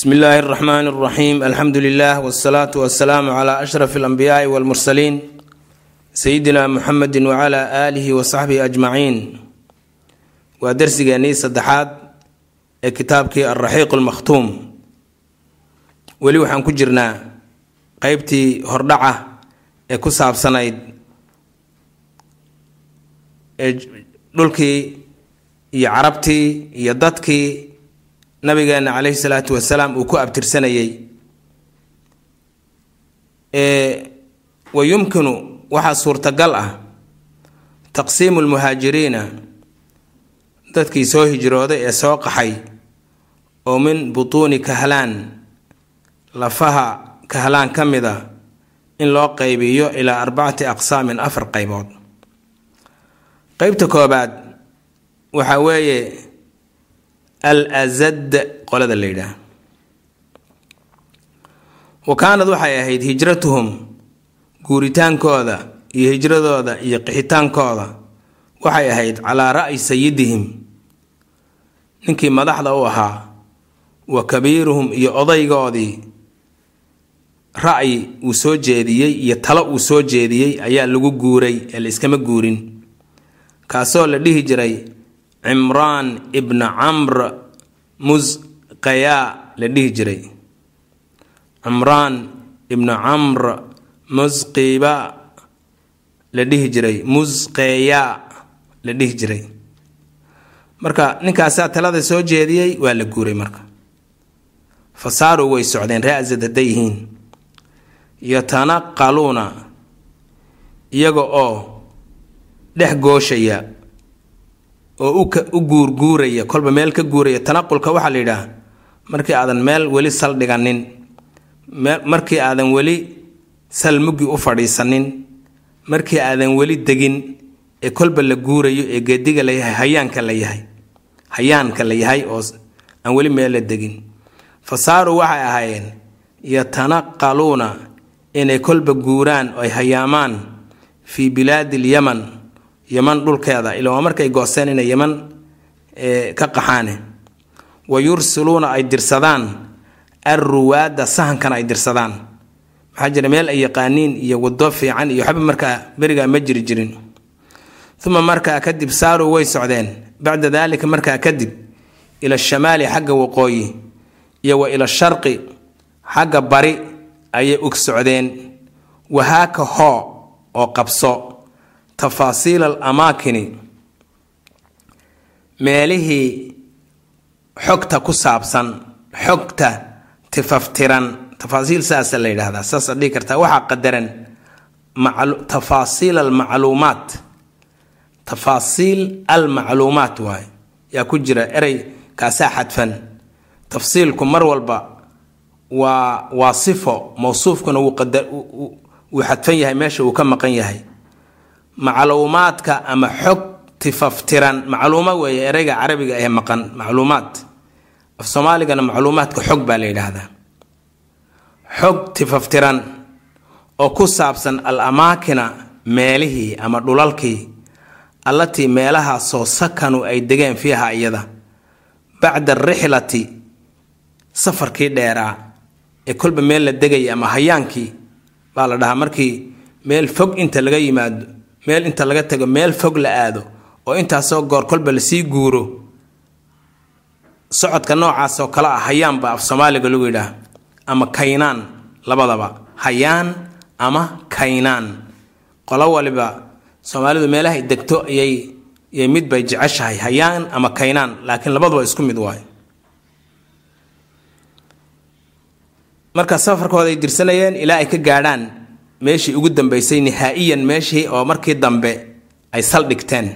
bsmi illaahi اraxmaan اraxiim alxamdu lilah wsalaatu wasalaamu cla ashraf اlanbiyaai wاlmursaliin sayidina muxamedi wcla aalihi wasaxbihi ajmaciin waa darsigeennii saddexaad ee kitaabkii alraxiiq lmakhtuum weli waxaan ku jirnaa qeybtii hordhaca ee ku saabsanayd ee dhulkii iyo carabtii iyo dadkii nabigeena caleyhi salaatu wasalaam uu ku abtirsanayay wa yumkinu waxaa suurtagal ah taqsiimu lmuhaajiriina dadkii soo hijrooday ee soo qaxay oo min butuuni kahlaan lafaha kahlaan ka mid a in loo qaybiyo ilaa arbacati aqsaamin afar qaybood. Qeybta koobaad waxaa weeye al azad qolada la yidhaah wa kaanad waxay ahayd hijratuhum guuritaankooda iyo hijradooda iyo qixitaankooda waxay ahayd calaa ra'yi sayidihim ninkii madaxda u ahaa wa kabiiruhum iyo odaygoodii ra'yi uu soo jeediyey iyo talo uu soo jeediyey ayaa lagu guuray ee la iskama guurin kaasoo la dhihi jiray cimraan ibna camr musqayaa la dhihi jiray. Cimraan ibna camr musqiba la dhihi jiray. Musqeeyaa la dhihi jiray. Marka ninkaasaa talada soo jeediyey waa la guuray marka. Fasaaruu way socdeen ra-sad hadday yihiin. Yatanaqaluuna iyaga oo dhex gooshaya oo u guurguuraya kolba meel ka guuraya tanaqulka waxaa la yidhaah markii aadan meel weli saldhiganin markii aadan weli salmugi u fadhiisanin markii aadan weli degin ee kolba la guurayo ee geediga la hayaanka la yahay hayaanka la yahay oo aan weli meel la degin. Fasaaru waxay ahaayeen yatanaqaluuna inay kolba guuraan oy hayaamaan fii bilaadi lyaman yaman dhulkeeda ila waa markay gooseen inay yaman ka qaxaane. Wa yursiluuna ay dirsadaan alruwaada sahankana ay dirsadaan. Maxaa jira meel ay yaqaaniin iyo wado fiican iyo waxba markaa berigaa ma jiri jirin. Uma markaa kadib saaruu way socdeen. Bacda daalika markaa kadib ila shamaali xagga waqooyi iyo wa ila sharqi xagga bari ayay ug socdeen. Wahaaka hoo oo qabso tafaasiil al amaakini meelihii xogta ku saabsan xogta tifaftiran tafaasiil saasa la yidhaahdaa saasa dhihi kartaa waxaa qadaran tafaasiil almacluumaat tafaasiil almacluumaat waaye yaa ku jira erey kaasaa xadfan tafsiilku mar walba waa waa sifo mawsuufkuna wuu xadfan yahay meesha uu ka maqan yahay macluumaadka ama xog tifaftiran. Macluuma weeye ereyga carabiga ee maqan macluumaad. Af soomaaligana macluumaadka xog baa la yidhaahdaa. Xog tifaftiran oo ku saabsan al amaakina meelihii ama dhulalkii allatii meelahaasoo sakanu ay degeen fiiha iyada. Bacda arixlati safarkii dheeraa ee kolba meel la degaya ama hayaankii baa la dhahaa markii meel fog inta laga yimaado meel inta laga tago meel fog la aado oo intaasoo goor kolba la sii guuro socodka noocaasoo kale ah hayaan af soomaaliga lagu yidhaah ama kaynaan labadaba hayaan ama kaynaan. Qolo waliba soomaalidu meelahay degto ayay yay mid bay jeceshahay hayaan ama kaynaan laakiin labaduba isku mid waayo. Marka safarkooda ay dirsanayeen ilaa ay ka gaadhaan meeshii ugu dambeysay nihaa'iyan meeshii oo markii dambe ay saldhigteen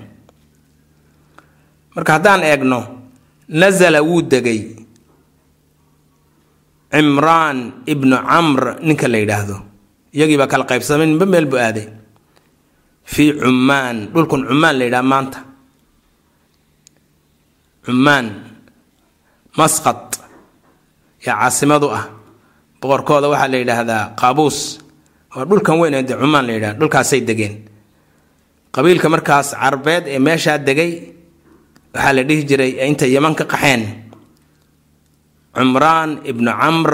marka haddaan eegno nasala wuu degay. Cimraan ibnu camr ninka la yidhaahdo. Iyagiibaa kala qaybsamay ninba meel buu aaday. Fii cummaan dhulkan cummaan la yidhaha maanta. Cummaan masqad yaa caasimadu ah. Boqorkooda waxaa la yidhaahdaa qaabuus dhulkan weyn ee cumaan la yidhaha dhulkaasay degeen. Qabiilka markaas carbeed ee meeshaa degay waxaa la dhihi jiray intay yaman ka qaxeen. Cumraan ibnu camr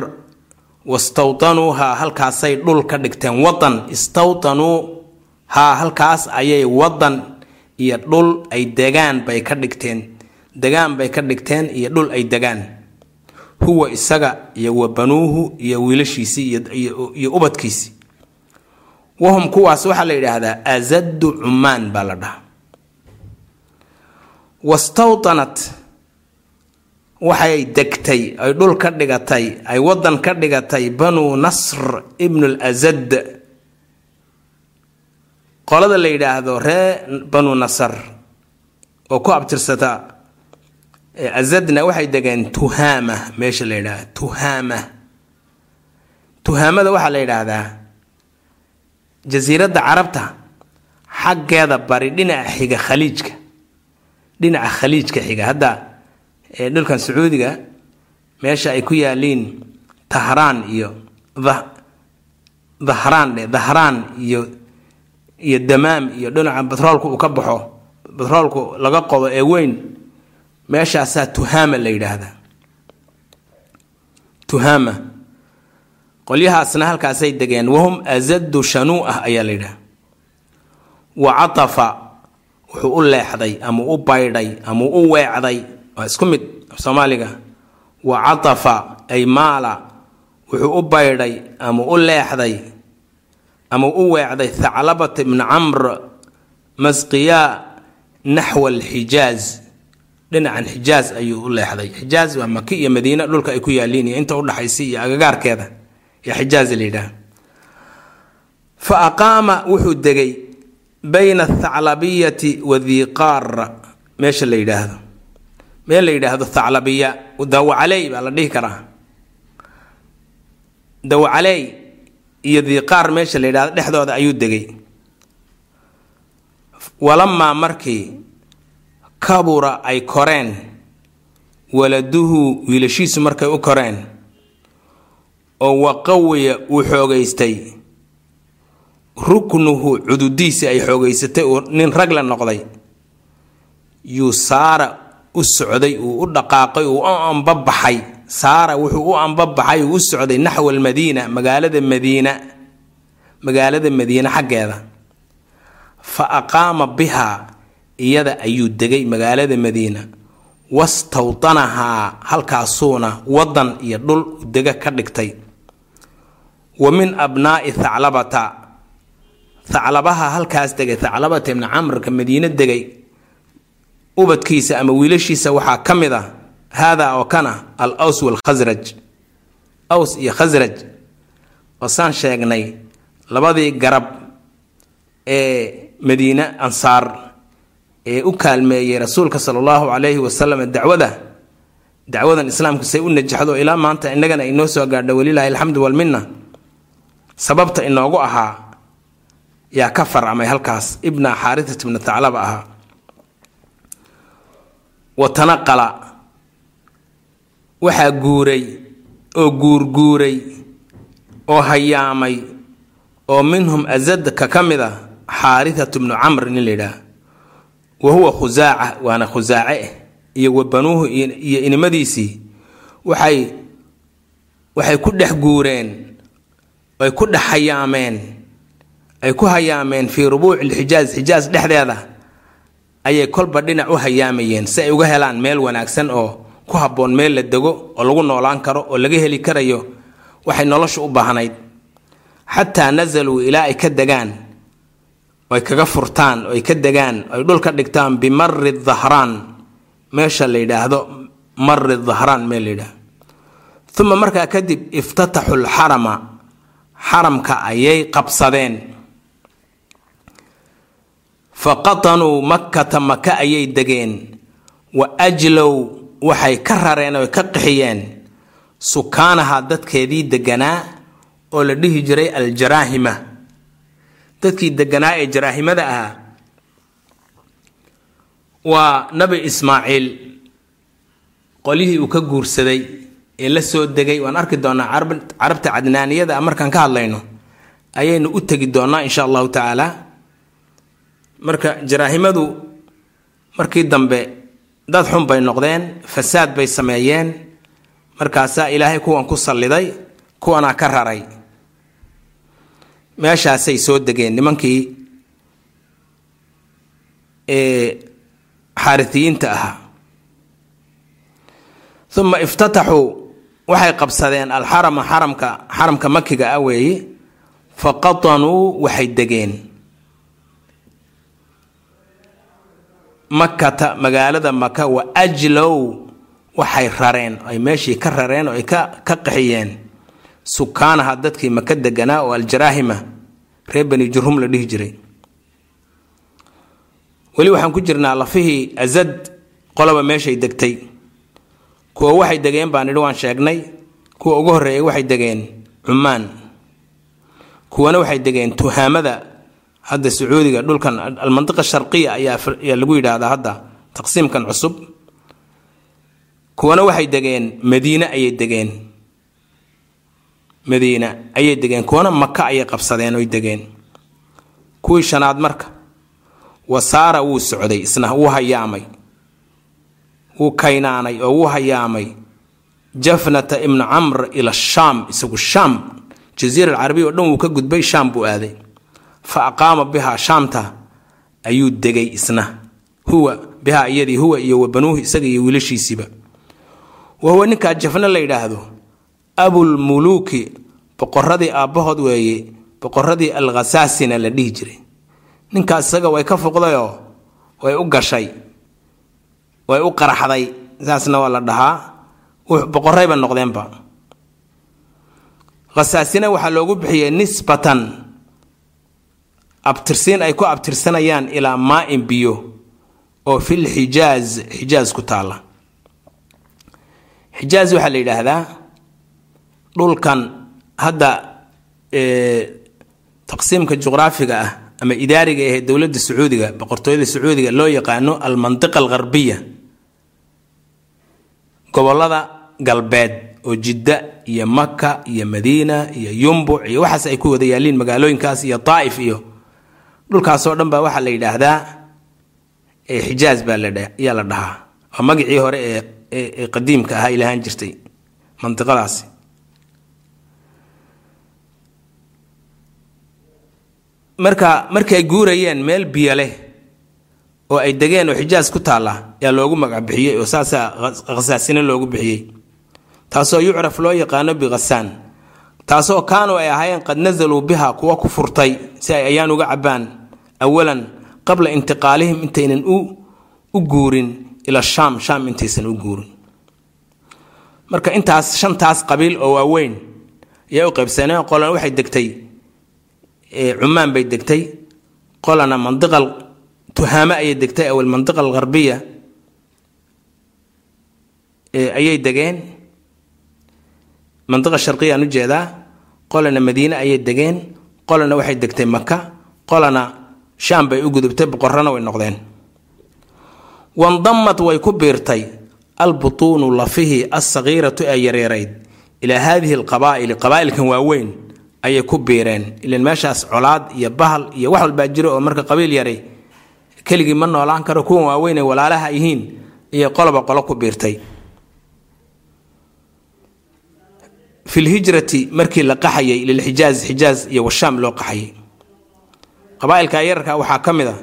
wastawtanuuhaa halkaasay dhul ka dhigteen wadan. Istawtanuu haa halkaas ayay wadan iyo dhul ay degaan bay ka dhigteen. Degaan bay ka dhigteen iyo dhul ay degaan. Huwa isaga iyo wa banuuhu iyo wiilashiisii iyo ubadkiisii wahum kuwaas waxaa la yidhaahdaa azadu cumaan baa la dhahaa. Wastawtanat waxay degtay ay dhul ka dhigatay ay wadan ka dhigatay banuu nasr ibnu lazad qolada la yidhaahdo ree banu nasar oo ku abtirsata azadna waxay degeen tuhaama meesha la yidhahda tuhaama. Tuhaamada waxaa la yidhaahdaa jasiiradda carabta xaggeeda bari dhinaca xiga khaliijka dhinaca khaliijka xiga. Hadda dhulkan sacuudiga meesha ay ku yaaliin tahraan iyo dahraan dhe dahraan iyo iyo damaam iyo dhinaca batroolku uu ka baxo batroolku laga qodo ee weyn meeshaasaa tuhaama la yidhaahdaa. Tuhaama qolyahaasna halkaasay degeen wahum azadu shanuu ah ayaa la yidhaha. Wa catafa wuxuu u leexday ama u baydhay ama u weecday waa isku mid soomaaliga. Wa catafa ay maala wuxuu u baydhay ama u leexday ama u weecday thaclabata ibni camr masqiyaa naxwa alxijaaz dhinacan xijaaz ayuu u leexday. Xijaaz waa maki iyo madiine dhulka ay ku yaaliin iyo inta udhaxaysa iyo agagaarkeeda xijaaz la yidhaah fa aqaama wuxuu degay bayna athaclabiyati wa diiqaara meesha la yidhaahdo. Meel la yidhaahdo thaclabiya. Dawacaley baa la dhihi karaa. Dawacaley iyo diiqaar meesha la yidhahdo dhexdooda ayuu degay. Walamaa markii kabura ay koreen waladuhu wiilashiisu markay u koreen oo waqawiya uu xoogaystay. Ruknuhu cududiisi ay xoogaysatay uu nin rag la noqday. Yuu saara u socday uu u dhaqaaqay uu u ambabaxay. Saara wuxuu u ambabaxay uu u socday naxwa almadiina magaalada madiina magaalada madiine xaggeeda. Fa aqaama bihaa iyada ayuu degay magaalada madiina. Wastawdanahaa halkaasuuna wadan iyo dhul dega ka dhigtay wa min abnaa'i thaclabata. Thaclabaha halkaas degay thaclabata ibni camrka madiine degay ubadkiisa ama wiilashiisa waxaa ka mid a haadaa oo kana al aws walkhasraj aws iyo khasraj oo saan sheegnay labadii garab ee madiine ansaar ee u kaalmeeyey rasuulka sala allahu calayhi wasalam dacwada dacwadan islaamku say u najaxdo ilaa maanta innagana inoo soo gaadho welilaahi alxamdu walminna sababta inoogu ahaa yaa ka farcamay halkaas ibna xaaritat ibna thaclaba ahaa. Wa tanaqala waxaa guuray oo guurguuray oo hayaamay oo minhum azadka ka mid a xaarithatu bnu camr nin la yidhaah wa huwa khusaaca waana khusaace iyo wa banuuhu iyo inimadiisii waxay waxay ku dhex guureen ay ku dhex hayaameen ay ku hayaameen fii rubuuci lxijaaz xijaaz dhexdeeda ayay kolba dhinac u hayaamayeen si ay uga helaan meel wanaagsan oo ku habboon meel la dego oo lagu noolaan karo oo laga heli karayo. Waxay nolosha u baahnayd. Xataa nasaluu ilaa ay ka degaan. Ay kaga furtaan ay ka degaan. Ay dhul ka dhigtaan bimari dahraan meesha la yidhaahdo mari dahraan meel la yidhaahdo uma markaa kadib iftataxu lxarama xaramka ayay qabsadeen. Fa qatanuu makkata maka ayay degeen. Wa ajlow waxay ka rareen oo ka qixiyeen. Sukaanaha dadkeedii deganaa oo la dhihi jiray aljaraahima. Dadkii deganaa ee jaraahimada ahaa. Waa nabi ismaaciil. Qolyihii uu ka guursaday ee la soo degay waan arki doonaa carabta cadnaaniyada a markaan ka hadlayno ayaynu u tegi doonaa insha allahu tacaala marka jaraahimadu markii dambe dad xun bay noqdeen fasaad bay sameeyeen. Markaasaa ilaahay kuwan ku salliday kuwanaa ka raray. Meeshaasay soo degeen nimankii xaaritiyiinta ahaa. Uma iftataxuu waxay qabsadeen alxarama xaramka xaramka makiga ah weeye fa qatanuu waxay degeen. Makata magaalada maka wa ajlow waxay rareen ay meeshii ka rareen oo ay ka qaxiyeen sukaanaha dadkii maka deganaa oo aljaraahima reer bani jurhum la dhihi jiray. Weli waxaan ku jirnaa lafihii azad qoloba meeshay degtay kuwa waxay degeen baan idhi waan sheegnay. Kuwa ugu horreeyay waxay degeen cumaan. Kuwana waxay degeen tuhaamada. Hadda sacuudiga dhulkan almantiqa sharqiya ayaa lagu yidhaahdaa hadda taqsiimkan cusub. Kuwana waxay degeen madiine ayay degeen. Madiina ayay degeen. Kuwana maka ayay qabsadeen oy degeen. Kuwii shanaad marka wasaara wuu socday isna wuu hayaamay wuu kaynaanay oo wuu hayaamay jafnata ibnu camr ila shaam isagu shaam. Jaziira alcarabiya oo dhan wuu ka gudbay shaam buu aaday. Fa aqaama bihaa shaamta ayuu degay isna. Huwa bihaa iyadii huwa iyo wa banuuhi isaga iyo wiilashiisiiba. Wa huwa ninkaa jafna la yidhaahdo abulmuluuki boqoradii aabbahood weeye boqoradii alkhasaasina la dhihi jiray. Ninkaas isaga way ka fuqdayoo way u gashay way u qaraxday saasna waa la dhahaa. Boqorayba noqdeenba. Khasaasina waxaa loogu bixiyey nisbatan abtirsiin ay ku abtirsanayaan ilaa maa-in biyo oo fil xijaaz xijaaz ku taalla. Xijaaz waxaa la yidhaahdaa dhulkan hadda taqsiimka juqraafiga ah ama idaariga ahee dowladda sacuudiga boqortooyada sacuudiga loo yaqaano almantiqa algharbiya. Gobolada galbeed oo jidda iyo maka iyo madiina iyo yumbuc iyo waxaas ay ku wada yaaliin magaalooyinkaas iyo daa'if iyo dhulkaasoo dhan baa waxaa la yidhaahdaa xijaaz baa yaa la dhahaa. Waa magacii hore ee qadiimka ahaa ilahaan jirtay mantiqadaasi marka markay guurayeen meel biyo leh oo ay degeen oo xijaas ku taalla yaa loogu magac bixiyey oo saasaa khasaasina loogu bixiyey. Taasoo yucraf loo yaqaano bikhasaan taasoo kaanuu ay ahaayeen qad nasaluu biha kuwa ku furtay si ay ayaan uga cabbaan. Awalan qabla intiqaalihim intaynan u guurin ila shaam shaam intaysan u guurin. Marka intaas shantaas qabiil oo waaweyn ayaa u qaybsaneen qolana waxay degtay cumaan bay degtay. Qolana mandiqal tuhaame ayay degtay awal mandiqa algharbiya ayay degeen. Mandiqa sharqiya aan u jeedaa qolana madiine ayay degeen. Qolana waxay degtay maka qolana shaam bay u gudubtay boqorana way noqdeen. Wandamad way ku biirtay albutuunu lafihii alsagiiratu ee yareerayd ilaa haadihi alqabaa'ili qabaa'ilkan waaweyn ayay ku biireen. Ilan meeshaas colaad iyo bahal iyo wax walbaa jiro oo marka qabiil yaray keligii ma noolaan karo kuwan waaweyn ay walaalaha yihiin iyo qoloba qolo ku biirtay. Fi lhijrati markii la qaxayay lilxijaaz xijaaz iyo washaam loo qaxayay. Qabaa'ilka yararka waxaa ka mid a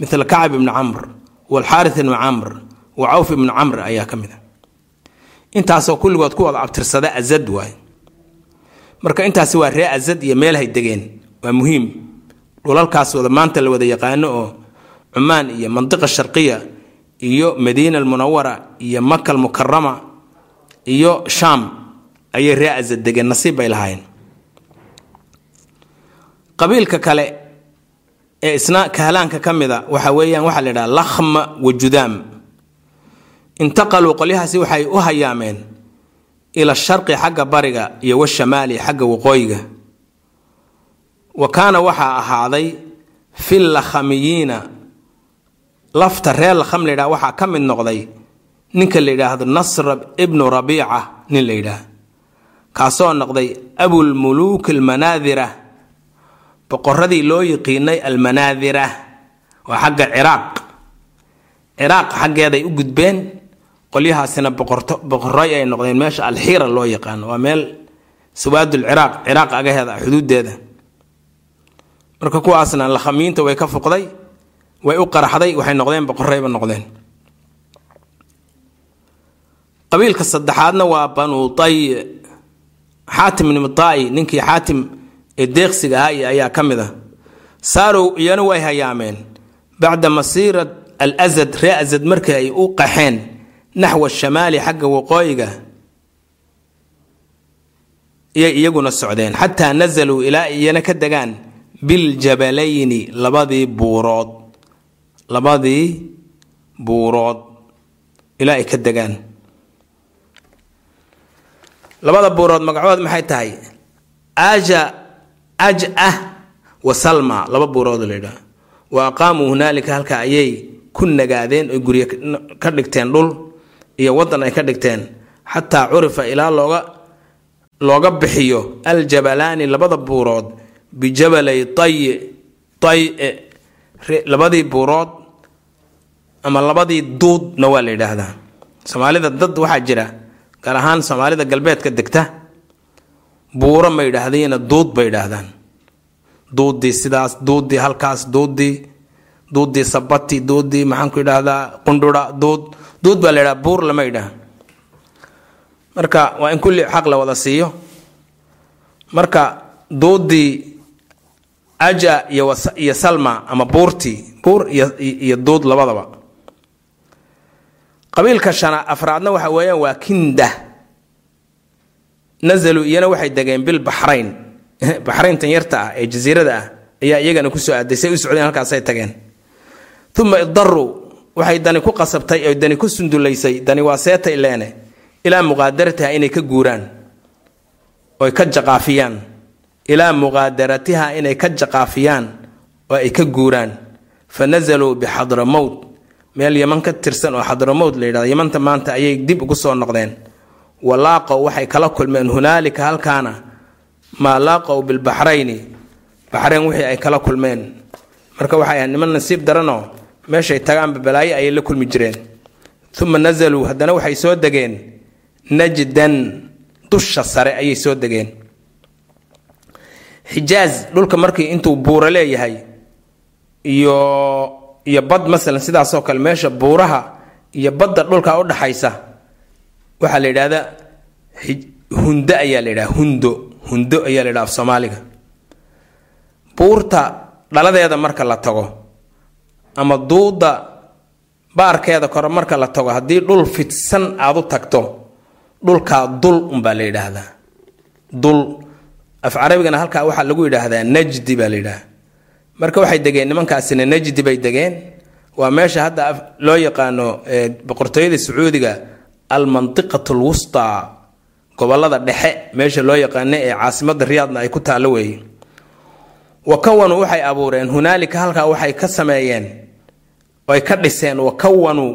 mithla kacab ibni camr walxaaris ibni camr wa cawf ibni camr ayaa ka mid a. Intaasoo kulligood ku wada abtirsada azad waay marka intaasi waa ree azad iyo meelhay degeen. Waa muhiim. Dhulalkaas wada maanta la wada yaqaano oo cumaan iyo mandiqa sharqiya iyo madiina almunawara iyo maka almukarama iyo shaam ayay ree azad degeen nasiib bay lahaayeen. Qabiilka kale ee isna kahlaanka ka mida waxa weeyaan waxaa la yidhaha lakhma wa judaam. Intaqaluu qolyahaasi waxay u hayaameen ila sharqi xagga bariga iyo washamaali xagga waqooyiga. Wa kaana waxaa ahaaday fi lakhamiyiina lafta reer lakham la yidhaha waxaa ka mid noqday ninka la yidhaahdo nasr ibnu rabiica nin la yidhaah kaasoo noqday abulmuluuk almanaadira boqoradii loo yiqiinay almanaadira waa xagga ciraaq. Ciraaq xaggeeday u gudbeen qolyahaasina boqoroy ay noqdeen meesha alxiira loo yaqaano. Waa meel sawaadul ciraaq ciraaq agaheeda xuduudeeda marka kuwaasna lakhamiinta way ka fuqday way u qaraxday waxay noqdeen boqorayba noqdeen. Qabiilka saddexaadna waa banu tay xaatim taai ninkii xaatim ee deeqsiga ahaa ayaa ka mid a saarow iyana way hayaameen. Bacda masiirat al asad ree asad markii ay u qaxeen naxwa shamaali xagga waqooyiga iyay iyaguna socdeen xataa nazaluu ilaa iyana ka degaan biljabalayni labadii buurood labadii buurood ilaa ay ka degaan labada buurood magacood maxay tahay aja aj-ah wa salma laba buurood la yidhaha wa aqaamuu hunaalika halka ayay ku nagaadeen oy guryo ka dhigteen dhul iyo waddan ay ka dhigteen xataa curifa ilaa looga looga bixiyo aljabalaani labada buurood bijabalay tay taye labadii buurood ama labadii duudna waa la yidhaahdaa. Soomaalida dad waxaa jira gaar ahaan soomaalida galbeedka degta buuro ma yidhaahdayna duud bay yidhaahdaan. Duudii sidaas duudii halkaas duudii duudii sabati duudii maxaanku yidhaahdaa qundhura duud duud baa la yidhaha buur lama yidhaah marka waa in kulli xaq la wada siiyo marka duudii aja iyo salma ama buurtii buur iyo duud labadaba qabiilka shana afraadna waxa weeyaan waa kinda nazaluu iyana waxay degeen bil baxrayn baxrayntan yarta ah ee jasiirada ah ayaa iyagana ku soo aaday say u socdeen halkaasay tageen uma idaruu waxay dani ku qasabtay oy dani ku sundulaysay dani waa seetay leene ilaa muqaadaratiha inay ka guuraan oy ka jaqaafiyaan. Ilaa muqaadaratiha inay ka jaqaafiyaan oo ay ka guuraan. Fa nazaluu bixadramowt meel yaman ka tirsan oo xadramowt la yidhahdo yamanta maanta ayay dib ugu soo noqdeen. Walaaqow waxay kala kulmeen hunaalika halkaana maa laaqow bilbaxrayni baxrayn wixii ay kala kulmeen. Marka waxay ahayd niman nasiib daranoo meeshay tagaanba balaayo ayay la kulmi jireen. Uma nazaluu haddana waxay soo degeen najdan dusha sare ayay soo degeen. Xijaaz dhulka markii intuu buuro leeyahay iyo iyo bad masalan sidaasoo kale meesha buuraha iyo badda dhulka u dhaxaysa waxaa la yidhahdaa hundo ayaa la yidhaha hundo hundo ayaa la yidhaha af soomaaliga. Buurta dhaladeeda marka la tago ama duuda baarkeeda kore marka la tago haddii dhul fidsan aad u tagto dhulkaa dul unbaa la yidhaahdaa. Dul af carabigana halkaa waxaa lagu yidhaahdaa najdi baa la yidhaha marka waxay degeen nimankaasina najdi bay degeen. Waa meesha hadda loo yaqaano boqortooyada sacuudiga almantiqat lwustaa gobollada dhexe meesha loo yaqaano ee caasimada riyaadna ay ku taallo weeye. Wakawanu waxay abuureen hunaalika halkaa waxay ka sameeyeen oy ka dhiseen wakawanu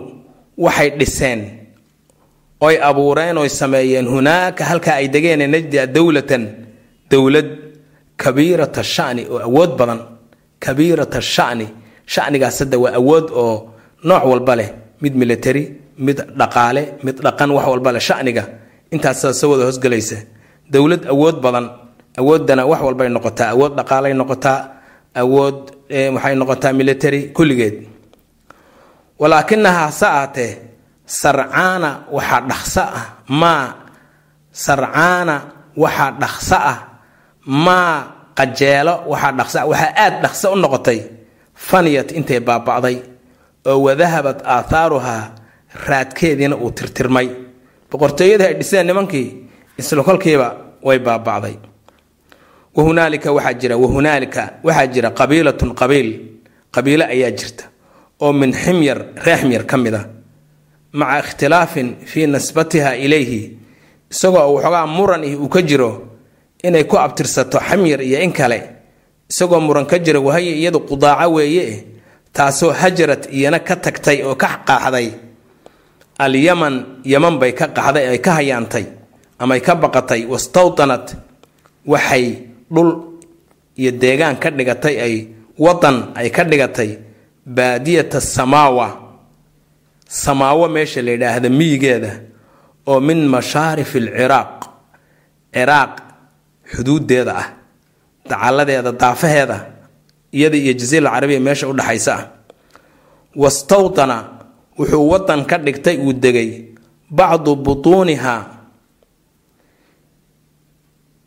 waxay dhiseen. Oy abuureen oy sameeyeen. Hunaaka halkaa ay degeen najdia dowlatan dowlad kabiirata shani oo awood badan. Kabiirata shani shanigaas hadda waa awood oo nooc walba leh. Mid military mid dhaqaale mid dhaqan wax walba leh shaniga. Intaasa wada hosgelaysa dowlad awood badan awooddana wax walbay noqotaa. Awood dhaqaalay noqotaa. Awood waxay noqotaa military kulligeed walaakinaha hase ahatee sarcaana waxaa dhaqso ah maa sarcaana waxaa dhaqso ah maa qajeelo waxaa dhaqsa waxaa aada dhaqso u noqotay. Faniyat intay baaba'day. Oo wadahabat aathaaruhaa raadkeediina uu tirtirmay. Boqortooyadii ay dhiseen nimankii isla kolkiiba way baaba'day. Wahunaalika waxaa jira wahunaalika waxaa jira qabiilatun qabiil. Qabiilo ayaa jirta oo min ximyar ree ximyar ka mid a maca ikhtilaafin fii nisbatiha ilayhi isagoo waxoogaa muran ih uu ka jiro inay ku abtirsato xamyar iyo in kale isagoo muran ka jira wahaya iyadu qudaaco weeye taasoo hajarad iyana ka tagtay oo ka qaaxday. Alyaman yaman bay ka qaxday ay ka hayaantay amay ka baqatay wastawtanat waxay dhul iyo deegaan ka dhigatay ay wadan ay ka dhigatay baadiyata samaawa. Samaawo meesha la yidhaahda miyigeeda oo min mashaarif alciraaq ciraaq xuduudeeda ah dacalladeeda daafaheeda iyada iyo jasiira carabiya meesha u dhexaysa ah. Wastawtana wuxuu wadan ka dhigtay uu degay bacdu butuuniha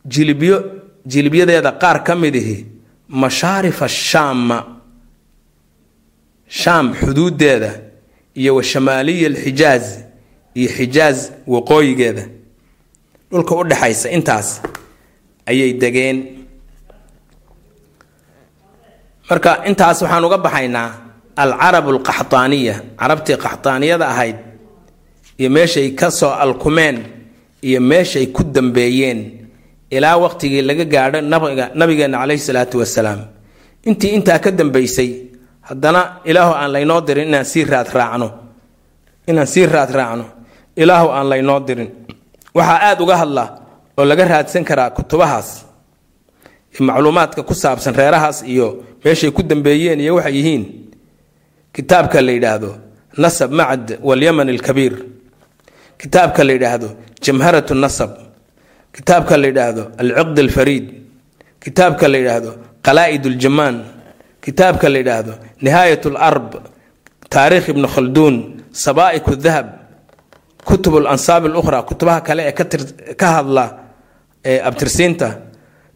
jilibyo jilibyadeeda qaar ka mid ihi mashaarifa shaama shaam xuduudeeda iyo wa shamaaliya iyo xijaaz waqooyigeeda. Dhulka u dhexaysa intaas ayay degeen. Marka intaas waxaan uga baxaynaa alcarab alqaxtaaniya carabtii qaxtaaniyada ahayd iyo meeshay ka soo alkumeen iyo meeshay ku dambeeyeen ilaa waqtigii laga gaadho nabiga nabigeena caleyhi salaatu wasalaam. Intii intaa ka dambeysay haddana ilaahu aan laynoo dirin inaan sii raad raacno. Inaan sii raad raacno. Ilaahu aan laynoo dirin. Waxaa aada uga hadla oo laga raadsan karaa kutubahaas macluumaadka ku saabsan reerahaas iyo meeshay ku dambeeyeen iyo waxay yihiin. Kitaabka la yidhaahdo nasab macd walyaman alkabiir. Kitaabka la yidhaahdo jamharat nasab. Kitaabka la yidhaahdo alciqd alfariid. Kitaabka la yidhaahdo qalaa-id uljamaan kitaabka la yidhaahdo nihaayat larb taariikh ibnu khalduun sabaa'iq dahab kutub alansaab alukhra kutubaha kale ee ka hadla ee abtirsiinta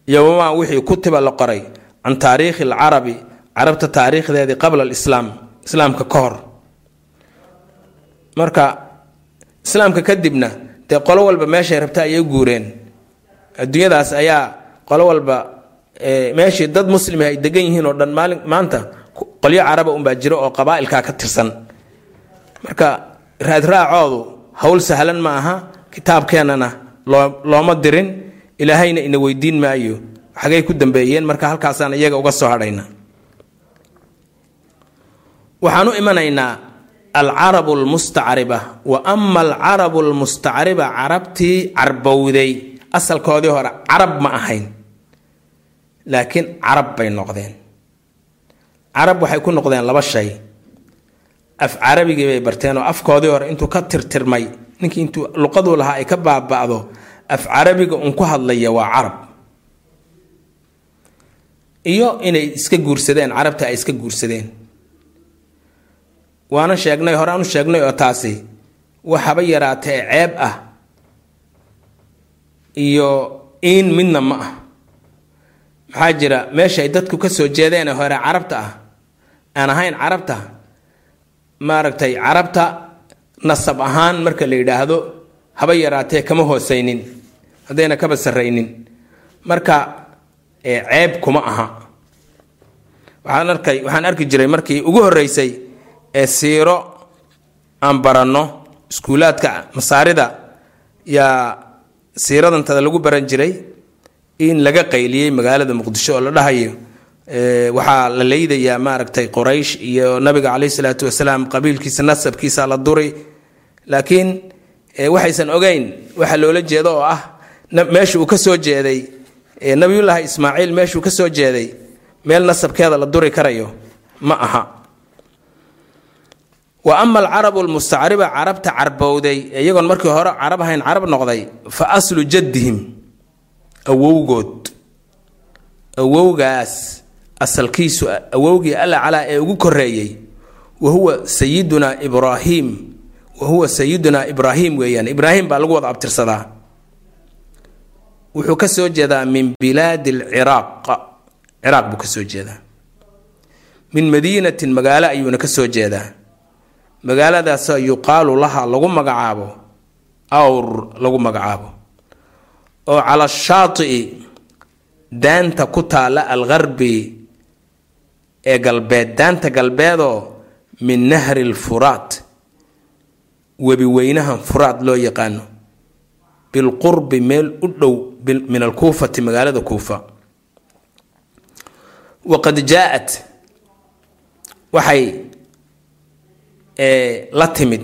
iyo wamaa wixii kutiba la qoray can taariikhi alcarabi carabta taariikhdeedii qabla alislaam islaamka ka hor. Marka islaamka kadibna dee qolo walba meeshay rabta ayay guureen. Adduunyadaas ayaa qolo walba meeshii dad muslimi ay degan yihiin oo dhan maanta qolyo caraba unbaa jiro oo qabaa'ilkaa ka tirsan. Marka raadraacoodu howl sahlan ma aha kitaabkeennana loo looma dirin ilaahayna ina weydiin maayo. Xagay ku dambeeyeen marka halkaasaan iyaga uga soo hadhayna. Waxaan u imanaynaa alcarabu almustacriba wa ama alcarabu almustacriba carabtii carbowday. Asalkoodii hore carab ma ahayn laakiin carab bay noqdeen. Carab waxay ku noqdeen laba shay. Af carabigii bay barteen oo afkoodii hore intuu ka tirtirmay ninkii intuu luqaduu lahaa ay ka baaba'do af carabiga un ku hadlaya waa carab. Iyo inay iska guursadeen carabta ay iska guursadeen. Waana sheegnay horeaan u sheegnay oo taasi waxaba yaraatee ceeb ah iyo iin midna ma ah maxaa jira? Meeshay dadku ka soo jeedeen hore carabta ah. Aan ahayn carabta. Maaragtay carabta nasab ahaan marka la yidhaahdo haba yaraatee kama hoosaynin. Haddayna kaba sarraynin. Marka ceeb kuma aha. Waxaan arkay waxaan arki jiray markii ugu horreysay ee siiro aan baranno iskuulaadka masaarida yaa siiradantada lagu baran jiray in laga qayliyey magaalada muqdisho oo la dhahayo waxaa la leydayaa maaragtay qoraysh iyo nabiga caleyhi salaatu wasalaam qabiilkiisa nasabkiisa la duri laakiin waxaysan ogeyn waxa loola jeedo oo ah meesha uu ka soo jeeday nabiyullaahi ismaaciil meeshuu ka soo jeeday meel nasabkeeda la duri karayo ma aha. Wa ama alcarabu almustacriba carabta carbowday iyagoon markii hore carab ahayn carab noqday fa aslu jaddihim awowgood. Awowgaas asalkiisu awowgii alla calaa ee ugu koreeyey wa huwa sayidunaa ibraahim wa huwa sayidunaa ibraahim weeyaan. Ibraahim baa lagu wada abtirsadaa. Wuxuu ka soo jeedaa min bilaadi alciraaq ciraaq buu ka soo jeedaa. Min madiinatin magaalo ayuuna ka soo jeedaa. Magaaladaasoo yuqaalu laha lagu magacaabo awr lagu magacaabo oo cala shaati'i daanta ku taalla algarbi ee galbeed. Daanta galbeedoo min nahri lfuraat webi weynahan furaad loo yaqaano. Bilqurbi meel u dhow min alkuufati magaalada kuufa. Waqad jaa-at waxay la timid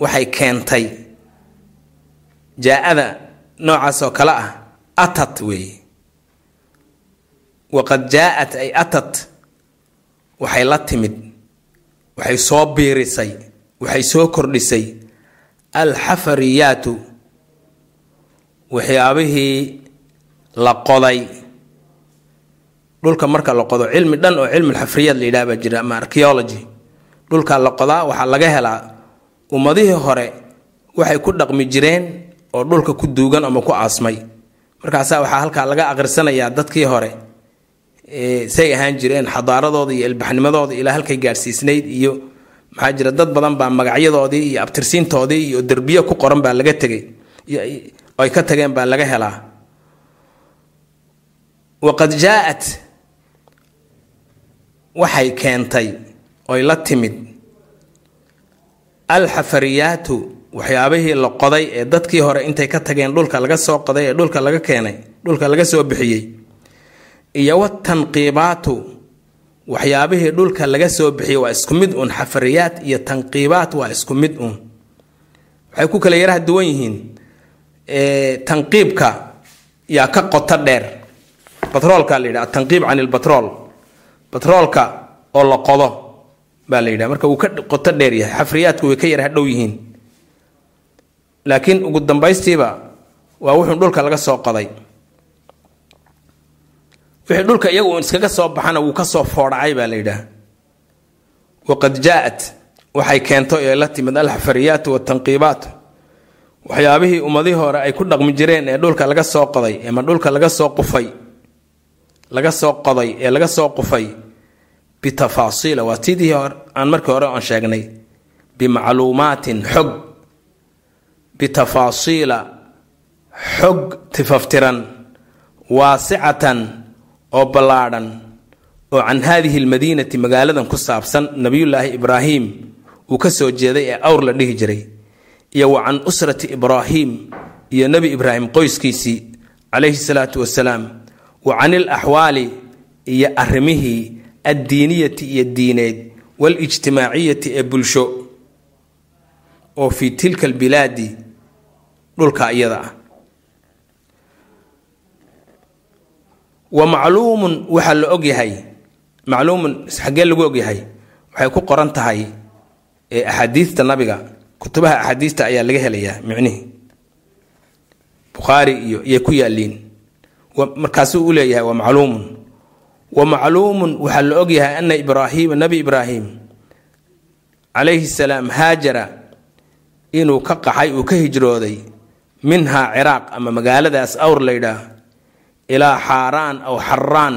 waxay keentay jaa-ada noocaas oo kale ah atat weeye. Waqad jaa-at ay atat waxay la timid waxay soo biirisay waxay soo kordhisay. Alxafariyaatu waxyaabihii la qoday. Dhulka marka la qodo cilmi dhan oo cilmulxafriyaad la yidhaha baa jira ama archeology dhulka la qodaa waxaa laga helaa. Ummadihii hore waxay ku dhaqmi jireen oo dhulka ku duugan ama ku aasmay. Markaasaa waxaa halkaa laga aqrisanayaa dadkii hore say ahaan jireen xadaaradooda iyo ilbaxnimadooda ilaa halkay gaadhsiisnayd iyo maxaa jira dad badan baa magacyadoodii iyo abtirsiintoodii iyo derbiyo ku qoran baa laga tegay ay ka tageen baa laga helaa. Waqad jaa-at waxay keentay oy la timid alxafariyaatu waxyaabihii la qoday ee dadkii hore intay ka tageen dhulka laga soo qoday ee dhulka laga keenay dhulka laga soo bixiyey iyo watanqiibaatu waxyaabihii dhulka laga soo bixiyey waa isku mid uun xafariyaat iyo tanqiibaat waa isku mid uun. Waxay ku kala yaraha duwan yihiin tanqiibka yaa ka qoto dheer. Batroolka la yidhaha atanqiib can ilbatrool batroolka oo la qodo baa la yidhaha marka wuu ka qoto dheer yahay xafriyaadku way ka yaraha dhow yihiin laakiin ugu dambaystiiba waa wuxuu dhulka laga soo qoday. Wixii dhulka iyagu uun iskaga soo baxana wuu ka soo foodhacay baa la yidhaha waqad jaa-at waxay keento ee la timid alxafariyaatu watanqiibaat waxyaabihii ummadihii hore ay ku dhaqmi jireen ee dhulka laga soo qoday ama dhulka laga soo qufay laga soo qoday ee laga soo qufay bitafaasiila. Waa tidii aan markii hore aan sheegnay bimacluumaatin xog bitafaasiila xog tifaftiran waasicatan oo ballaadhan oo can haadihi lmadiinati magaaladan ku saabsan nabiyullaahi ibraahim uu ka soo jeeday ee awr la dhihi jiray iyo wa can usrati ibraahim iyo nebi ibraahim qoyskiisii calayhi salaatu wasalaam wa can il axwaali iyo arrimihii addiiniyati iyo diineed walijtimaaciyati ee bulsho oo fii tilka albilaadi dhulka iyada ah. Wa macluumun waxaa la ogyahay macluumun xaggee lagu ogyahay waxay ku qoran tahay axaadiista nabiga kutubaha axaadiista ayaa laga helayaa micnihii bukhaari iyo iyay ku yaaliin markaasuu u leeyahay waa macluumun. Wa macluumun waxaa la ogyahay ana ibraahiima nabi ibraahim calayhi salaam haajara inuu ka qaxay uu ka hijrooday minhaa ciraaq ama magaaladaas awr la yidhaah ilaa xaaraan aw xaraan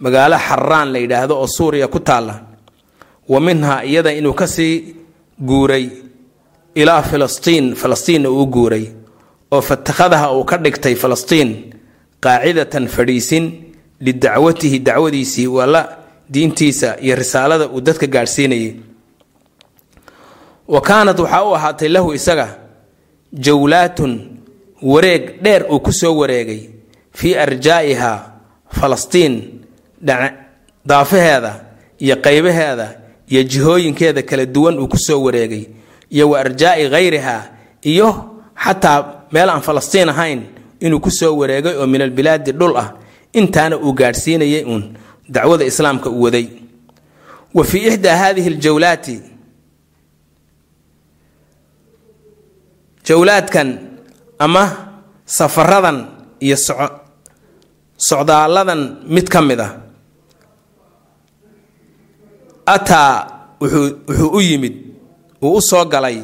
magaalo xaraan la yidhaahdo oo suuriya ku taalla. Wa minhaa iyada inuu ka sii guuray ilaa filistiin falastiinna uu guuray oo fatakhadaha uu ka dhigtay falastiin qaacidatan fadhiisin lidacwatihi dacwadiisii walla diintiisa iyo risaalada uu dadka gaadhsiinayay. Wa kaanad waxaa u ahaatay lahu isaga jawlaatun wareeg dheer uu ku soo wareegay fii arjaa'iha falastiin daafaheeda iyo qaybaheeda iyo jihooyinkeeda kala duwan uu ku soo wareegay iyo wa arjaa'i khayriha iyo xataa meel aan falastiin ahayn inuu ku soo wareegay oo min albilaadi dhul ah intaana uu gaadhsiinayay uun dacwada islaamka uu waday. Wa fii ixdaa haadihi aljawlaati jawlaadkan ama safaradan iyo socdaaladan mid ka mid ah. Ataa wuxuu u yimid uu u soo galay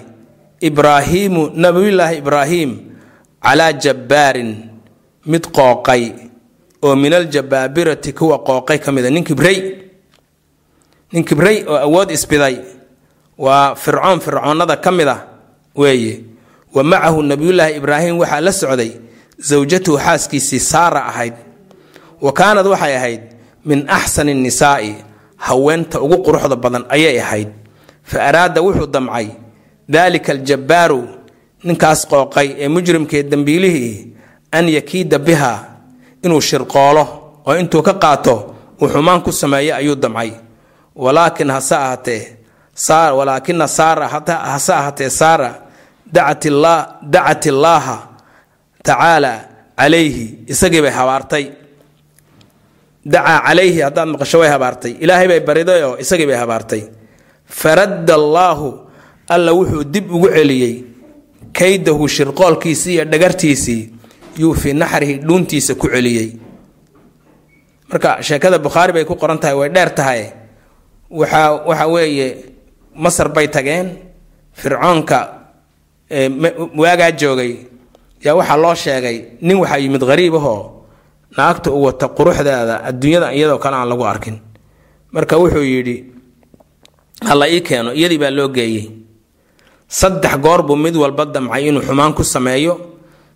ibraahiimu nabiyullaahi ibraahim calaa jabbaarin mid qooqay oo min aljabaabirati kuwa qooqay ka mida nin kibrey nin kibrey oo awood isbiday waa fircoon fircoonnada ka mid ah weeye wa macahu nabiyullaahi ibraahim waxaa la socday sawjatuhu xaaskiisii saara ahayd. wa kaanad waxay ahayd min axsani nisaa'i haweenta ugu quruxda badan ayay ahayd. fa araada wuxuu damcay daalika aljabbaaru ninkaas qooqay ee mujrimkee dembiilihii an yakiida biha inuu shirqoolo oo intuu ka qaato uu xumaan ku sameeyo ayuu damcay. walaakin hase saara hase ahatee saara dacat illaaha tacaala calayhi isagii bay habaartay. Dacaa calayhi haddaad maqasho way habaartay. Ilaahay bay bariday oo isagii bay habaartay. Faradda allaahu alla wuxuu dib ugu celiyey kaydahu shirqoolkiisii iyo dhagartiisii yuu fii naxrihi dhuuntiisa ku celiyey. Marka sheekada bukhaari bay ku qoran tahay way dheer tahay. Waxaa waxa weeye masar bay tageen fircoonka waagaa joogay. Yaa waxaa loo sheegay nin waxaa yimid hariib ahoo naagta u wata quruxdeeda adduunyada iyadoo kale aan lagu arkin. Marka wuxuu yidhi hala ii keeno iyadii baa loo geeyey. Saddex goor buu mid walba damcay inuu xumaan ku sameeyo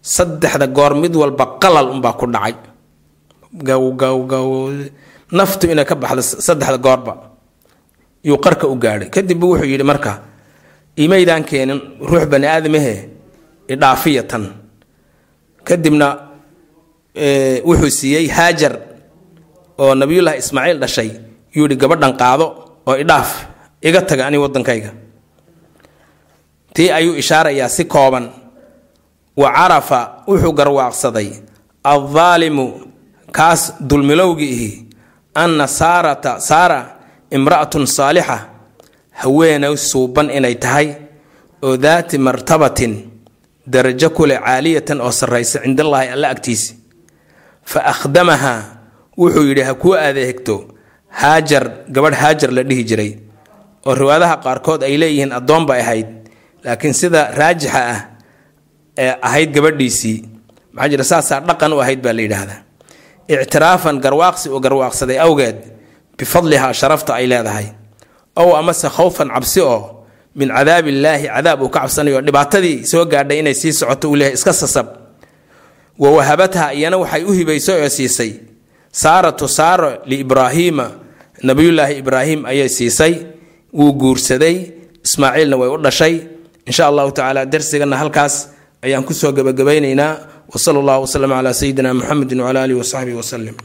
saddexda goor mid walba qalal unbaa ku dhacay. Naftu inay ka baxdo saddexda goorba. Yuu qarka u gaadhay. Kadibbu wuxuu yidhi marka imaydaan keenin ruux bani aadamahe idhaafiya tan kadibna wuxuu siiyey haajar oo nabiyullaahi ismaaciil dhashay yuu yidhi gabadhan qaado oo idhaaf iga taga ani waddankayga. Tii ayuu ishaarayaa si kooban. Wa carafa wuxuu garwaaqsaday addaalimu kaas dulmilowgi ihi anna saarata saara imra'atun saalixa haweenay suuban inay tahay oo daati martabatin darajo kule caaliyatan oo sarraysa cindallaahi alla agtiisi fa akhdamahaa wuxuu yidhi ha kuu adeegto haajar gabadh haajar la dhihi jiray oo riwaadaha qaarkood ay leeyihiin addoon bay ahayd laakiin sida raajixa ah ee ahayd gabadhiisii maxaa jira saasaa dhaqan u ahayd baa la yidhaahdaa. Ictiraafan garwaaqsi uu garwaaqsaday awgeed bifadlihaa sharafta ay leedahay ow amase khowfan cabsi oo min cadaabillaahi cadaab uu ka cabsanayo. Dhibaatadii soo gaadhay inay sii socoto uu leeyahay iska sasab. Wa wahabatha iyana waxay u hibaysay oo siisay. Saaratu saaro liibraahiima nabiyullaahi ibraahim ayay siisay. Wuu guursaday ismaaciilna way u dhashay. Insha allahu tacaala darsigana halkaas ayaan ku soo gebagabaynaynaa wsala allahu waslama calaa sayidina muxamedin wcala alihi wasaxbihi waslem